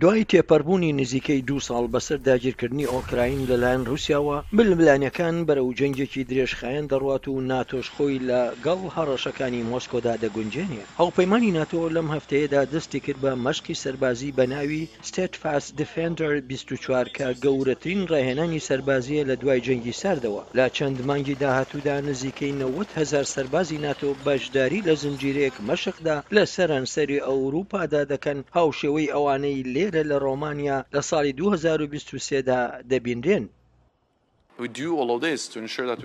دوای تێپەربوونی نزیکەی دوو ساڵ بەسەر داگیرکردنی ئۆکراین لەلایەن رووسیاوە ململانێکان بەرەو جەنگێکی درێژخایەن دەڕوات و ناتۆش خۆی لە گەڵ هەڕەشەکانی مۆسکۆدا دەگونجێنێ هاوپەیمانانی ناتۆ لەم هەفتەیەدا دەستی کرد بە مەشقی سەربازی بە ناوی Steadfast Defender بیست و چوار کە گەورەترین ڕاهێنانی سەربازییە لە دوای جەنگی ساردەوە، لە چەند مانگی داهاتوودا نزیکەی نەوەد هەزار سەربازی ناتۆ بەشداری لە زنجیرەیەک مەشقدا لە سەرانسەری ئەوروپادا دەکەن، هاوشێوەی ئەوانەی لێرە لە ڕۆمانیا لە ساڵی دوو هەزار و بیست و سێ دا دەبینرێن.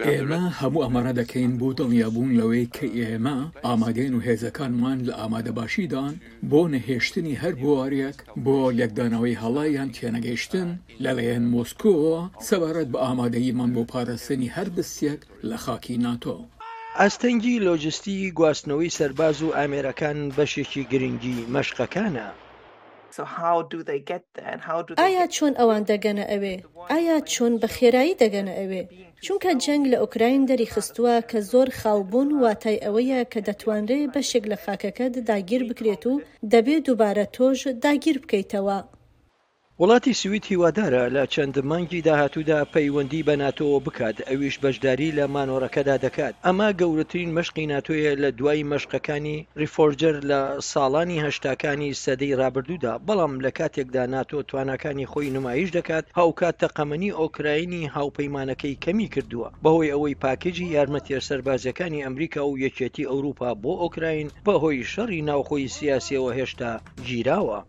ئێمە هەموو ئەمانە دەکەین بۆ دڵنیابوون لەوەی کە ئێمە ئامادەین و هێزەکانمان لە ئامادەباشیدان بۆ نەهێشتنی هەر بوارێک بۆ لێکدانەوەی هەڵە یان تێنەگەیشتن لەلایەن مۆسکۆوە سەبارەت بە ئامادەییمان بۆ پاراستنی هەر بستێک لە خاکی ناتۆ. ئاستەنگی لۆجستیی گواستنەوەی سەرباز و ئامێرەکان بەشێکی گرنگی مەشقەکانە. ئایا چۆن ئەوان دەگەنە ئەوێ؟ ئایا چۆن بە خێرایی دەگەنە ئەوێ؟ چونکە جەنگ لە ئۆکراین دەریخستووە کە زۆر خاو بوون واتای ئەوەیە کە دەتوانرێ بەشێک لە خاکەکەت داگیر بکرێت و دەبێ دووبارە تۆش داگیر بکەیتەوە. وڵاتی سوید هیوادارە لە چەند مانگی داهاتوودا پەیوەندی بە ناتۆوە بکات، ئەویش بەشداری لە مانۆڕەکەدا دەکات. ئەمە گەورەترین مەشقی ناتۆیە لە دوای مەشقەکانی. ڕیفۆرجەر لە ساڵانی هەشتاکانی سەدەی ڕابردوودا، بەڵام لە کاتێکدا ناتۆ تواناکانی خۆی نمایش دەکات، هاوکات تەقەمەنی ئۆکراینی هاوپەیمانەکەی کەمی کردووە، بەهۆی ئەوەی پاکێجی یارمەتیە سەربازیەکانی ئەمریکا و یەکێتی ئەوروپا بۆ ئۆکراین بەهۆی شەڕی ناوخۆی سیاسیەوە هێشتا گیراوە.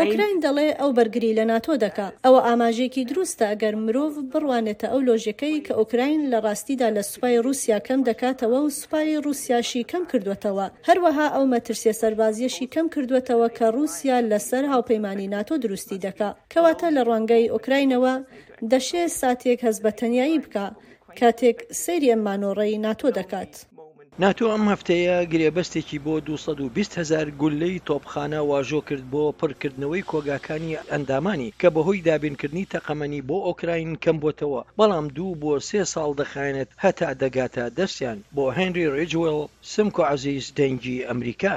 ئۆکراین دەڵێ ئەو بەرگری لە ناتۆ دەکا. ئەوە ئاماژەیەکی دروستە ئەگەر مرۆڤ بڕوانێتە ئەو لۆژێکەی کە ئۆکراین لە ڕاستیدا لە سوپای ڕووسیا کەم دەکاتەوە و سوپای ڕووسیاشی کەم کردووەتەوە. هەروەها ئەو مەترسیە سەربازیەشی کەم کردووەتەوە کە ڕووسیا لە سەر هاوپەیمانی ناتۆ دروستی دەکا. کەواتە لە ڕوانگەی ئۆکراینەوە دەشێ ساتێک هەست بە تەنیایی بکا کاتێک سەیری ئەم مانۆڕەی ناتۆ دەکات. ناتۆ ئەم هەفتەیە گرێبەستێکی بۆ دوو سەد و بیست هەزار گوللەی تۆپخانە واژۆ کرد بۆ پڕکردنەوەی کۆگاکانی ئەندامانی کە بەهۆی دابینکردنی تەقەمەنی بۆ ئۆکراین کەمبۆتەوە بەڵام دوو بۆ سێ ساڵ دەخایەنێت هەتا دەگاتە دەستیان بۆ هێنری ڕیجوێڵ سمکۆ عەزیز دەنگی ئەمریکا.